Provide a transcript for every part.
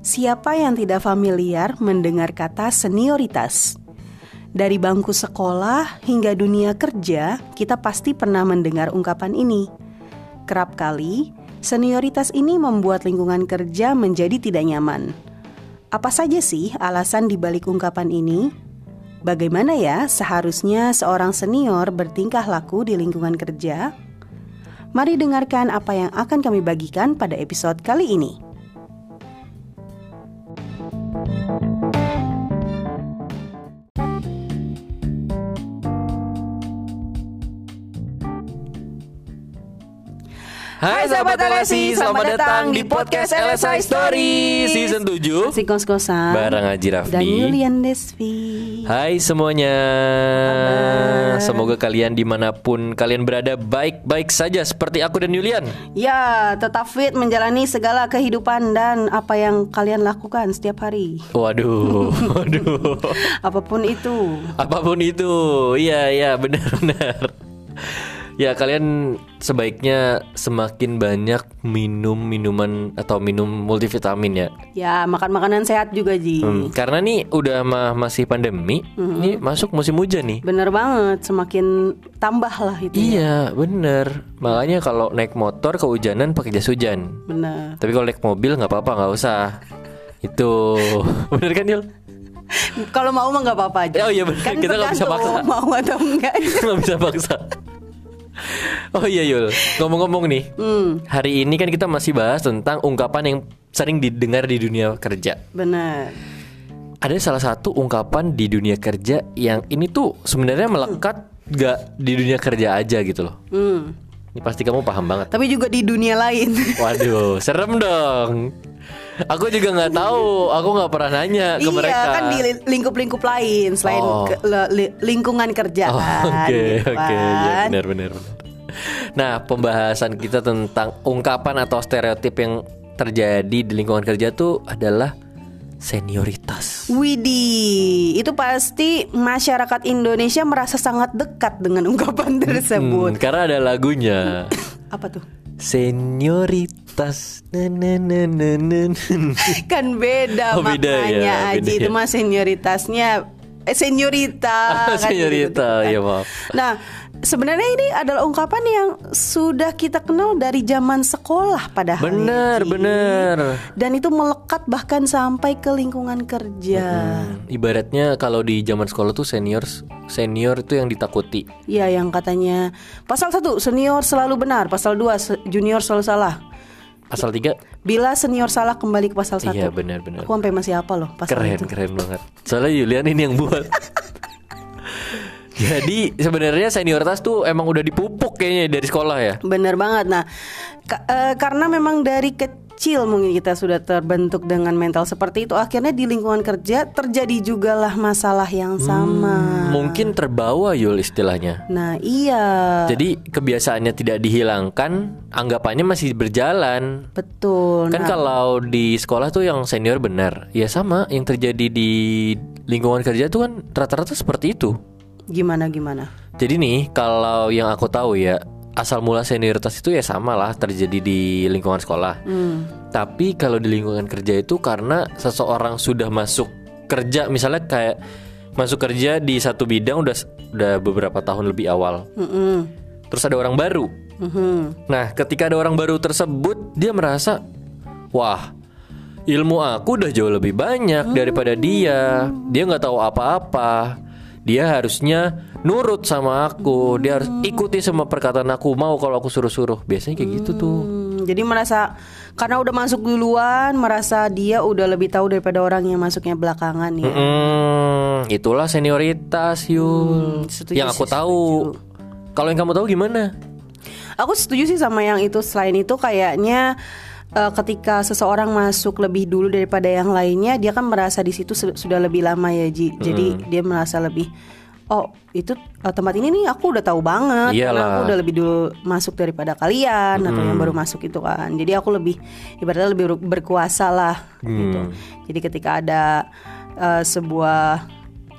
Siapa yang tidak familiar mendengar kata senioritas? Dari bangku sekolah hingga dunia kerja, kita pasti pernah mendengar ungkapan ini. Kerap kali, senioritas ini membuat lingkungan kerja menjadi tidak nyaman. Apa saja sih alasan dibalik ungkapan ini? Bagaimana ya seharusnya seorang senior bertingkah laku di lingkungan kerja? Mari dengarkan apa yang akan kami bagikan pada episode kali ini. Hai sahabat LSI, selamat datang di podcast LSI Story Season 7 Masih kos-kosan. Barang Haji Raffi. Dan Yulian Desvi. Hai semuanya. Kabar? Semoga kalian di mana pun kalian berada baik-baik saja seperti aku dan Yulian Ya, tetap fit menjalani segala kehidupan dan apa yang kalian lakukan setiap hari. Waduh, waduh. Apa pun itu. Apa pun itu, iya iya benar-benar Ya kalian sebaiknya semakin banyak minum minuman atau minum multivitamin ya Ya, makan makanan sehat juga Ji Hmm, karena nih udah mah masih pandemi, ini masuk musim hujan nih. Bener banget, semakin tambah lah itu Iya, bener. Makanya kalau naik motor kehujanan pakai jas hujan. Bener Tapi kalau naik mobil nggak apa-apa, nggak usah. Itu bener kan Yul? Kalau mau mah nggak apa-apa aja Oh iya bener, Kan kita nggak bisa paksa. Mau atau enggak Nggak bisa paksa. Oh iya Yul, ngomong-ngomong nih, Hmm, hari ini kan kita masih bahas tentang ungkapan yang sering didengar di dunia kerja. bener Ada salah satu ungkapan di dunia kerja yang ini tuh sebenarnya melekat gak di dunia kerja aja gitu loh. Hmm. Ini pasti kamu paham banget. Tapi juga di dunia lain Waduh, serem dong. Aku juga nggak tahu, aku nggak pernah nanya ke iya mereka. kan di li- lingkup-lingkup lain selain Oh. ke- le- li- lingkungan kerja Oh, kan, Oke, gitu oke, ya kan. benar, benar, benar. Nah, pembahasan kita tentang ungkapan atau stereotip yang terjadi di lingkungan kerja tuh adalah senioritas. Widih, itu pasti masyarakat Indonesia merasa sangat dekat dengan ungkapan tersebut. Hmm, karena ada lagunya. Apa tuh? Senioritas. Kan beda Oh, beda makanya ya, Aji beda itu ya. mah senioritasnya eh senyorita kan gitu-gitu ya maaf. Nah, sebenarnya ini adalah ungkapan yang sudah kita kenal dari zaman sekolah padahal. Bener, Ji. bener. Dan itu melekat bahkan sampai ke lingkungan kerja. Hmm, ibaratnya kalau di zaman sekolah tuh senior senior itu yang ditakuti. Ya yang katanya pasal satu senior selalu benar, pasal 2 junior selalu salah. Pasal 3 Bila senior salah kembali ke pasal 1 Iya benar-benar Aku sampai masih apa loh pasal Keren itu. keren banget Soalnya Yulian ini yang buat Jadi sebenarnya senioritas tuh emang udah dipupuk kayaknya dari sekolah ya Bener banget. Nah, ka- eh, karena memang dari kecil mungkin kita sudah terbentuk dengan mental seperti itu, akhirnya di lingkungan kerja terjadi juga lah masalah yang sama. Mungkin terbawa Yul istilahnya Nah, iya. Jadi kebiasaannya tidak dihilangkan Anggapannya masih berjalan Betul. Kan Nah, kalau di sekolah tuh yang senior benar Ya sama yang terjadi di lingkungan kerja tuh kan rata-rata seperti itu gimana gimana? Jadi nih kalau yang aku tahu ya asal mula senioritas itu ya sama lah terjadi di lingkungan sekolah. Hmm. Tapi kalau di lingkungan kerja itu karena seseorang sudah masuk kerja misalnya kayak masuk kerja di satu bidang udah udah beberapa tahun lebih awal. Mm-mm. Terus ada orang baru. Mhm. Nah, ketika ada orang baru tersebut dia merasa wah ilmu aku udah jauh lebih banyak daripada dia. Dia nggak tahu apa-apa. Dia harusnya nurut sama aku. Dia harus ikuti semua perkataan aku. Mau kalau aku suruh-suruh. Biasanya kayak gitu tuh. Hmm, jadi merasa karena udah masuk duluan, merasa dia udah lebih tahu daripada orang yang masuknya belakangan ya. Hmm, itulah senioritas Yul. setuju yang aku tahu. Kalau yang kamu tahu gimana? Aku setuju sih sama yang itu. Selain itu kayaknya eh, ketika seseorang masuk lebih dulu daripada yang lainnya, dia kan merasa di situ su- sudah lebih lama ya Ji. Jadi dia merasa lebih oh itu eh, tempat ini nih aku udah tahu banget karena Iyalah. aku udah lebih dulu masuk daripada kalian atau yang baru masuk itu kan. Jadi aku lebih ibaratnya lebih ber- berkuasa lah gitu. Jadi ketika ada eh, sebuah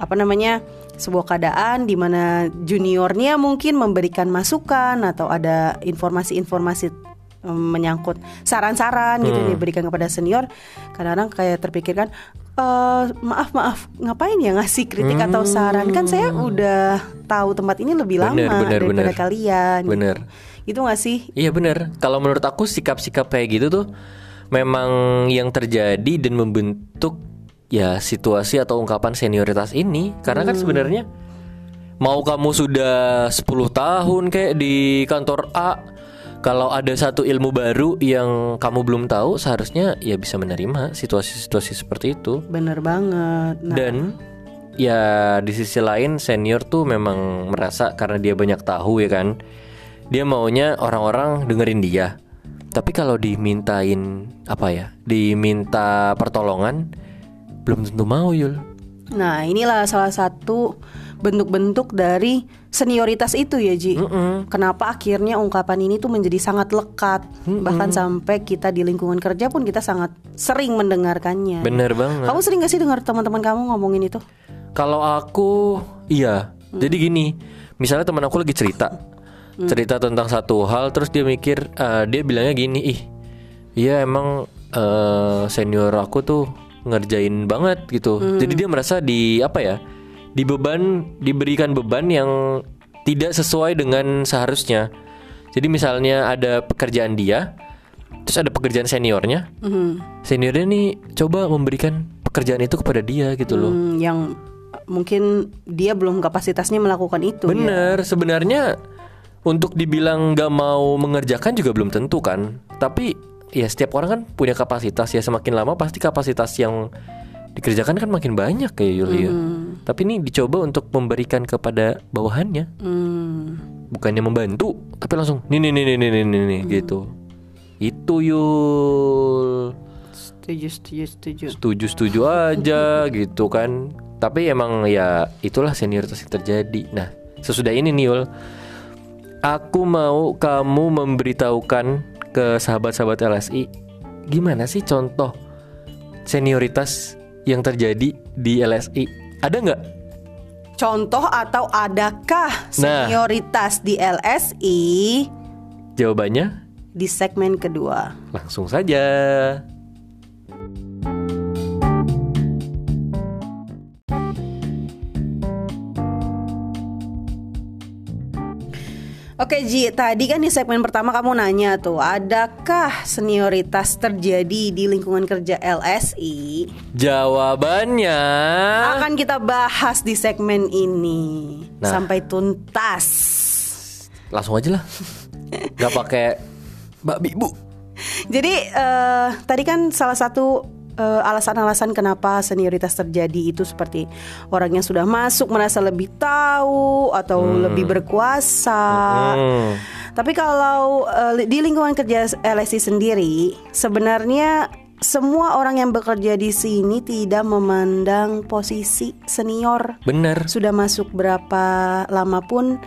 apa namanya sebuah keadaan di mana juniornya mungkin memberikan masukan atau ada informasi-informasi menyangkut saran-saran gitu Hmm. yang diberikan kepada senior, kadang-kadang kayak terpikirkan eh maaf maaf ngapain ya ngasih kritik atau saran kan saya udah tahu tempat ini lebih Hmm. Bener, lama bener, daripada bener. kalian. gitu. Bener. Itu gak sih? Iya bener Kalau menurut aku sikap-sikap kayak gitu tuh Memang yang terjadi dan membentuk Ya situasi atau ungkapan senioritas ini Karena kan sebenarnya Mau kamu sudah 10 tahun kayak di kantor A Kalau ada satu ilmu baru yang kamu belum tahu Seharusnya ya bisa menerima situasi-situasi seperti itu. Bener banget. Nah, Dan ya di sisi lain senior tuh memang merasa karena dia banyak tahu ya kan? Dia maunya orang-orang dengerin dia. Tapi kalau dimintain apa ya Diminta pertolongan Belum tentu mau Yul. Nah, inilah salah satu bentuk-bentuk dari senioritas itu ya, Ji. Mm-mm. Kenapa akhirnya ungkapan ini tuh menjadi sangat lekat, bahkan sampai kita di lingkungan kerja pun kita sangat sering mendengarkannya. Bener banget Kamu sering gak sih dengar teman-teman kamu ngomongin itu? Kalau aku iya. Jadi gini, misalnya teman aku lagi cerita, cerita tentang satu hal, terus dia mikir, eh, dia bilangnya gini, ih, iya emang eh, senior aku tuh ngerjain banget gitu. Jadi dia merasa di apa ya, di beban, diberikan beban yang tidak sesuai dengan seharusnya. Jadi misalnya ada pekerjaan dia, terus ada pekerjaan seniornya, Mhm. seniornya nih coba memberikan pekerjaan itu kepada dia gitu loh. Hmm, yang mungkin dia belum kapasitasnya melakukan itu. ya. Bener, sebenarnya untuk dibilang gak mau mengerjakan juga belum tentu kan. Tapi ya setiap orang kan punya kapasitas ya semakin lama pasti kapasitas yang dikerjakan kan makin banyak kayak Yulia. Tapi ini dicoba untuk memberikan kepada bawahannya, Hmm. bukannya membantu, tapi langsung nih nih nih nih nih nih, nih, nih," gitu. Itu Yul. Setuju, setuju, setuju. setuju setuju aja gitu kan tapi emang ya itulah senioritas yang terjadi nah sesudah ini nih Yul aku mau kamu memberitahukan ke sahabat-sahabat LSI gimana sih contoh senioritas yang terjadi di LSI ada nggak? Contoh atau adakah Nah. senioritas di LSI jawabannya? Di segmen kedua? langsung saja Oke Ji, tadi kan di segmen pertama kamu nanya tuh, adakah senioritas terjadi di lingkungan kerja LSI? jawabannya Akan kita bahas di segmen ini Nah. sampai tuntas. langsung aja lah nggak pakai babi bu Jadi eh, tadi kan salah satu eh, alasan-alasan kenapa senioritas terjadi itu seperti orang yang sudah masuk merasa lebih tahu atau lebih berkuasa. Hmm. Tapi kalau eh, di lingkungan kerja LSI sendiri sebenarnya semua orang yang bekerja di sini tidak memandang posisi senior bener sudah masuk berapa lama pun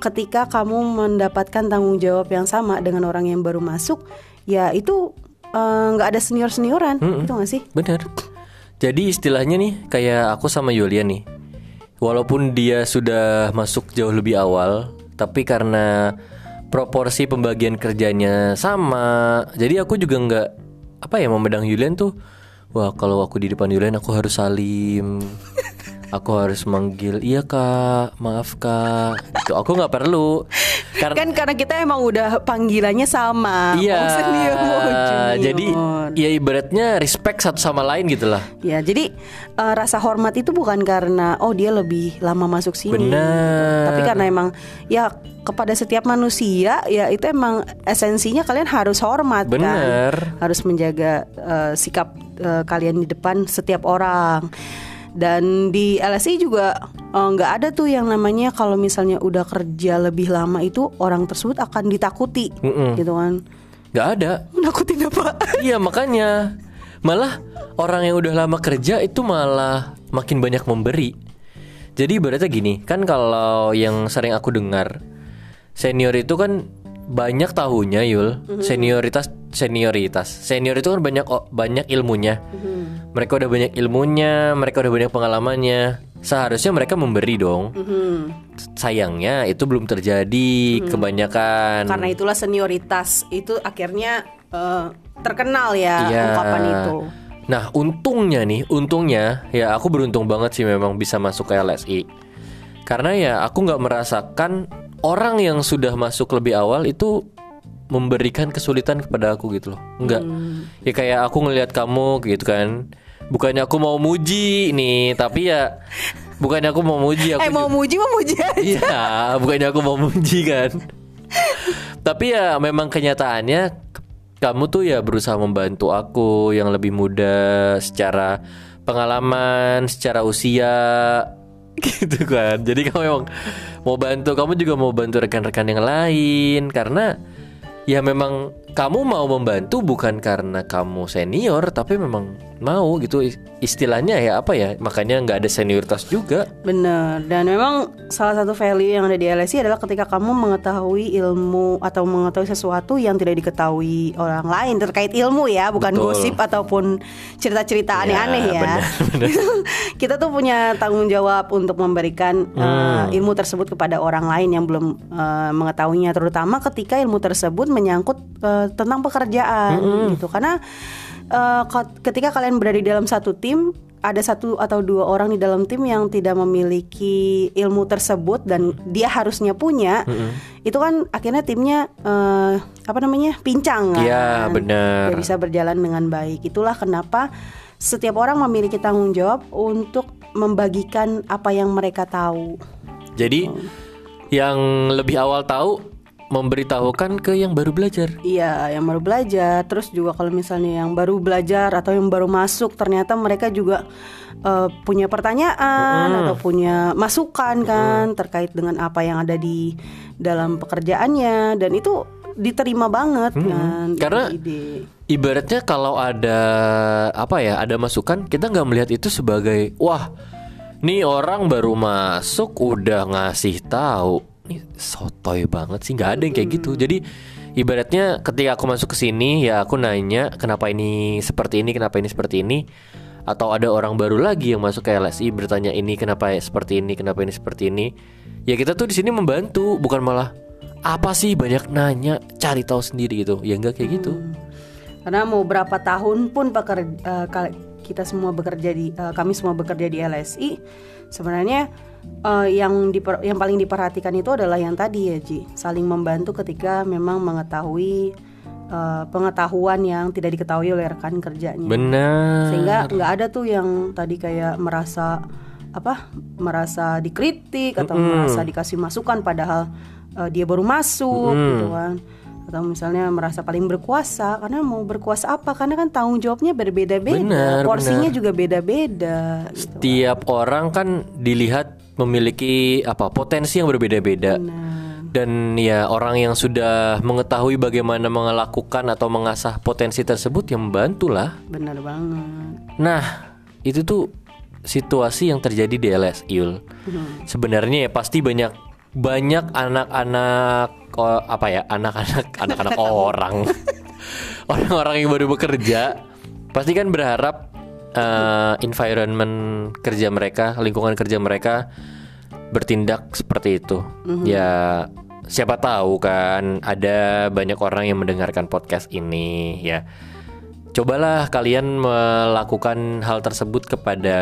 ketika kamu mendapatkan tanggung jawab yang sama dengan orang yang baru masuk ya itu eh, nggak ada senior senioran itu nggak sih Bener. Jadi istilahnya nih kayak aku sama Yulia nih. Walaupun dia sudah masuk jauh lebih awal, tapi karena proporsi pembagian kerjanya sama, jadi aku juga nggak apa ya memandang Yulian tuh. Wah kalau aku di depan Yulian aku harus salim. Aku harus manggil iya kak, maaf kak. Itu aku nggak perlu. Karena kan karena kita emang udah panggilannya sama iya. senior mau junior. Jadi ya ibaratnya respect satu sama lain gitu lah. ya jadi eh, rasa hormat itu bukan karena oh dia lebih lama masuk sini Benar. tapi karena emang ya kepada setiap manusia ya itu emang esensinya kalian harus hormat Bener. kan harus menjaga eh, sikap eh, kalian di depan setiap orang dan di LSI juga eh, nggak ada tuh yang namanya kalau misalnya udah kerja lebih lama itu orang tersebut akan ditakuti Mm-mm. gitu kan Gak ada. menakutin apa Iya makanya malah orang yang udah lama kerja itu malah makin banyak memberi. Jadi ibaratnya gini, kan kalau yang sering aku dengar senior itu kan banyak tahunya Yul. Senioritas senioritas. Senior itu kan banyak banyak ilmunya. Mereka udah banyak ilmunya, mereka udah banyak pengalamannya. seharusnya mereka memberi dong. Mhm. Sayangnya itu belum terjadi kebanyakan. Karena itulah senioritas itu akhirnya eh, terkenal ya Iya. ungkapan itu. Nah, untungnya nih, untungnya ya aku beruntung banget sih memang bisa masuk ke LSI. Karena ya aku nggak merasakan orang yang sudah masuk lebih awal itu memberikan kesulitan kepada aku gitu loh. Enggak. Ya kayak aku ngelihat kamu gitu kan. Bukannya aku mau muji nih, tapi ya bukannya aku mau muji aku Eh mau muji mau muji aja. Iya, bukannya aku mau muji kan. Tapi ya memang kenyataannya kamu tuh ya berusaha membantu aku yang lebih muda secara pengalaman, secara usia gitu kan. Jadi kamu memang mau bantu, kamu juga mau bantu rekan-rekan yang lain karena ya memang kamu mau membantu bukan karena kamu senior tapi memang mau gitu istilahnya ya apa ya makanya nggak ada senioritas juga Bener Dan memang salah satu value yang ada di LSI adalah ketika kamu mengetahui ilmu Atau mengetahui sesuatu yang tidak diketahui orang lain Terkait ilmu ya Bukan Betul. gosip ataupun cerita-cerita Ya, aneh-aneh ya, benar, benar. Kita tuh punya tanggung jawab untuk memberikan Hmm. eh, ilmu tersebut kepada orang lain yang belum eh, mengetahuinya Terutama ketika ilmu tersebut menyangkut eh, tentang pekerjaan Hmm. gitu Karena ko- ketika kalian berada di dalam satu tim ada satu atau dua orang di dalam tim yang tidak memiliki ilmu tersebut dan dia harusnya punya itu kan akhirnya timnya eh, apa namanya pincang kan. Iya, benar. Tidak bisa berjalan dengan baik. Itulah kenapa setiap orang memiliki tanggung jawab untuk membagikan apa yang mereka tahu. Jadi yang lebih awal tahu memberitahukan ke yang baru belajar. Iya, yang baru belajar. Terus juga kalau misalnya yang baru belajar atau yang baru masuk, ternyata mereka juga eh, punya pertanyaan atau punya masukan kan terkait dengan apa yang ada di dalam pekerjaannya dan itu diterima banget kan. Karena- ide. Ibaratnya kalau ada apa ya, ada masukan, kita nggak melihat itu sebagai wah, nih orang baru masuk udah ngasih tahu. Sotoy banget sih, nggak ada yang kayak gitu. Jadi ibaratnya ketika aku masuk ke sini ya aku nanya kenapa ini seperti ini, kenapa ini seperti ini. Atau ada orang baru lagi yang masuk ke LSI bertanya ini kenapa seperti ini, kenapa ini seperti ini. Ya kita tuh di sini membantu, bukan malah apa sih banyak nanya, cari tahu sendiri gitu. Ya enggak kayak gitu. Karena mau berapa tahun pun pekerja, kita semua bekerja di eh, kami semua bekerja di LSI sebenarnya eh, yang diper- yang paling diperhatikan itu adalah yang tadi ya Ji. Saling membantu ketika memang mengetahui eh, pengetahuan yang tidak diketahui oleh rekan kerjanya. Benar. sehingga nggak ada tuh yang tadi kayak merasa apa merasa dikritik atau merasa dikasih masukan padahal eh, dia baru masuk gitu kan. Atau misalnya merasa paling berkuasa karena mau berkuasa apa? Karena kan tanggung jawabnya berbeda-beda Benar, porsinya juga beda-beda gitu. Tiap orang kan dilihat memiliki apa potensi yang berbeda-beda. Dan ya orang yang sudah mengetahui bagaimana melakukan atau mengasah potensi tersebut yang membantulah. benar banget Nah, itu tuh situasi yang terjadi di LS Yul. Sebenarnya ya pasti banyak banyak anak-anak oh, apa ya anak-anak anak-anak orang orang-orang yang baru bekerja pasti kan berharap eh, environment kerja mereka lingkungan kerja mereka bertindak seperti itu. Ya siapa tahu kan ada banyak orang yang mendengarkan podcast ini ya. Cobalah kalian melakukan hal tersebut kepada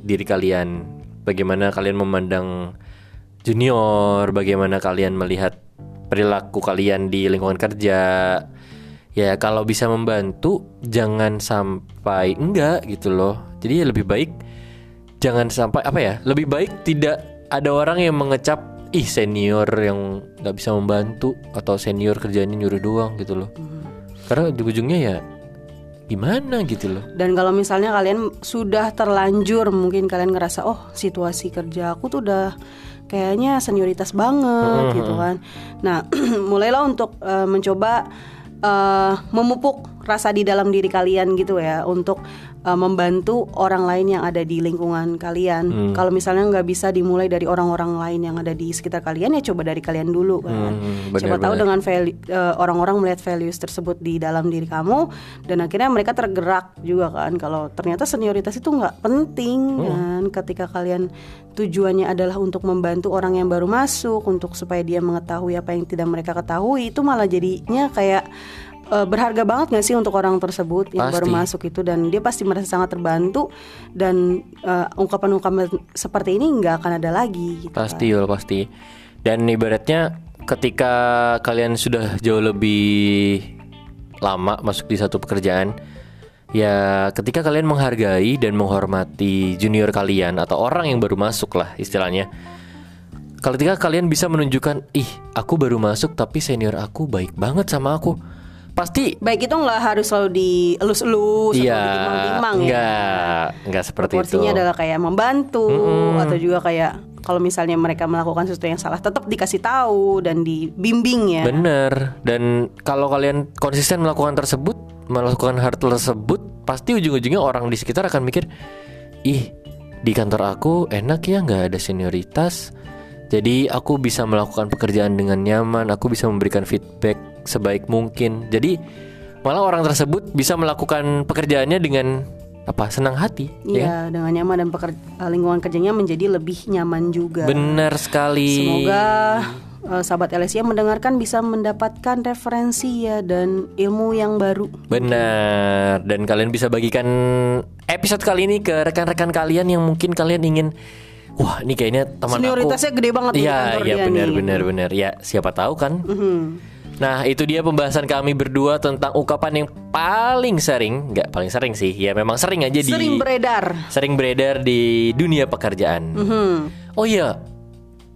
diri kalian. Bagaimana kalian memandang junior bagaimana kalian melihat perilaku kalian di lingkungan kerja ya kalau bisa membantu jangan sampai enggak gitu loh. Jadi ya lebih baik jangan sampai apa ya lebih baik tidak ada orang yang mengecap ih senior yang nggak bisa membantu atau senior kerjanya nyuruh doang gitu loh. Karena ujung-ujungnya ya gimana gitu loh. Dan kalau misalnya kalian sudah terlanjur mungkin kalian ngerasa oh situasi kerja aku tuh udah kayaknya senioritas banget gitu kan. Nah, mulailah untuk eh, mencoba eh, memupuk rasa di dalam diri kalian gitu ya untuk uh, membantu orang lain yang ada di lingkungan kalian. Hmm. Kalau misalnya nggak bisa dimulai dari orang-orang lain yang ada di sekitar kalian ya coba dari kalian dulu kan. Hmm, Siapa tahu benar-benar. dengan value, uh, orang-orang melihat values tersebut di dalam diri kamu dan akhirnya mereka tergerak juga kan kalau ternyata senioritas itu nggak penting Hmm. kan ketika kalian tujuannya adalah untuk membantu orang yang baru masuk untuk supaya dia mengetahui apa yang tidak mereka ketahui itu malah jadinya kayak uh, berharga banget gak sih untuk orang tersebut yang baru Pasti. masuk itu dan dia pasti merasa sangat terbantu dan uh, ungkapan-ungkapan seperti ini nggak akan ada lagi gitu Pasti Yul, pasti. Dan ibaratnya ketika kalian sudah jauh lebih lama masuk di satu pekerjaan, ya ketika kalian menghargai dan menghormati junior kalian atau orang yang baru masuk lah istilahnya. Kalau ketika kalian bisa menunjukkan, ih aku baru masuk tapi senior aku baik banget sama aku, pasti baik itu nggak harus selalu dielus-elus atau Iya, ditimang-timang ya enggak, enggak seperti itu. Proporsinya adalah kayak membantu atau juga kayak kalau misalnya mereka melakukan sesuatu yang salah tetap dikasih tahu dan dibimbing ya. Bener Dan kalau kalian konsisten melakukan tersebut Melakukan hal tersebut Pasti ujung-ujungnya orang di sekitar akan mikir Ih di kantor aku enak ya nggak ada senioritas Jadi aku bisa melakukan pekerjaan dengan nyaman Aku bisa memberikan feedback sebaik mungkin Jadi malah orang tersebut bisa melakukan pekerjaannya dengan apa senang hati ya? Iya, dengan nyaman dan peker- eh, lingkungan kerjanya menjadi lebih nyaman juga. Benar sekali Semoga eh, sahabat LSI yang mendengarkan bisa mendapatkan referensi ya dan ilmu yang baru. Benar, dan kalian bisa bagikan episode kali ini ke rekan-rekan kalian yang mungkin kalian ingin Wah, ini kayaknya teman aku Senioritasnya gede banget Iya, iya benar benar benar. Ya, siapa tahu kan. Mhm. Nah, itu dia pembahasan kami berdua tentang ungkapan yang paling sering, nggak paling sering sih. Ya memang sering aja di Sering beredar. sering beredar di dunia pekerjaan. Mhm. Oh iya.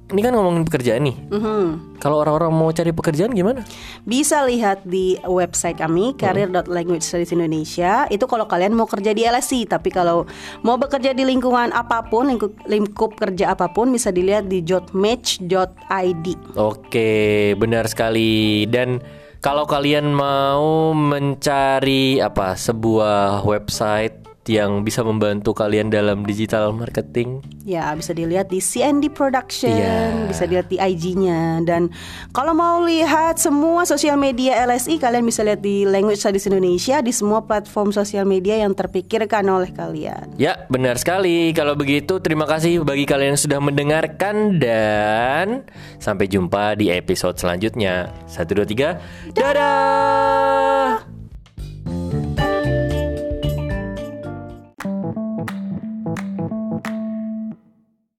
Ini kan ngomongin pekerjaan nih. Mhm. Kalau orang-orang mau cari pekerjaan gimana? Bisa lihat di website kami career.language studies Indonesia. Itu kalau kalian mau kerja di LSI, tapi kalau mau bekerja di lingkungan apa pun, lingkup, lingkup kerja apa pun bisa dilihat di jobmatch.id. Oke, benar sekali. Dan kalau kalian mau mencari apa sebuah website yang bisa membantu kalian dalam digital marketing, Ya, bisa dilihat di CND Production, Iya. bisa dilihat di IG-nya dan kalau mau lihat semua sosial media LSI kalian bisa lihat di Language Studies Indonesia di semua platform sosial media yang terpikirkan oleh kalian. Ya, benar sekali. Kalau begitu, terima kasih bagi kalian yang sudah mendengarkan dan sampai jumpa di episode selanjutnya. Satu, dua, tiga. Dadah!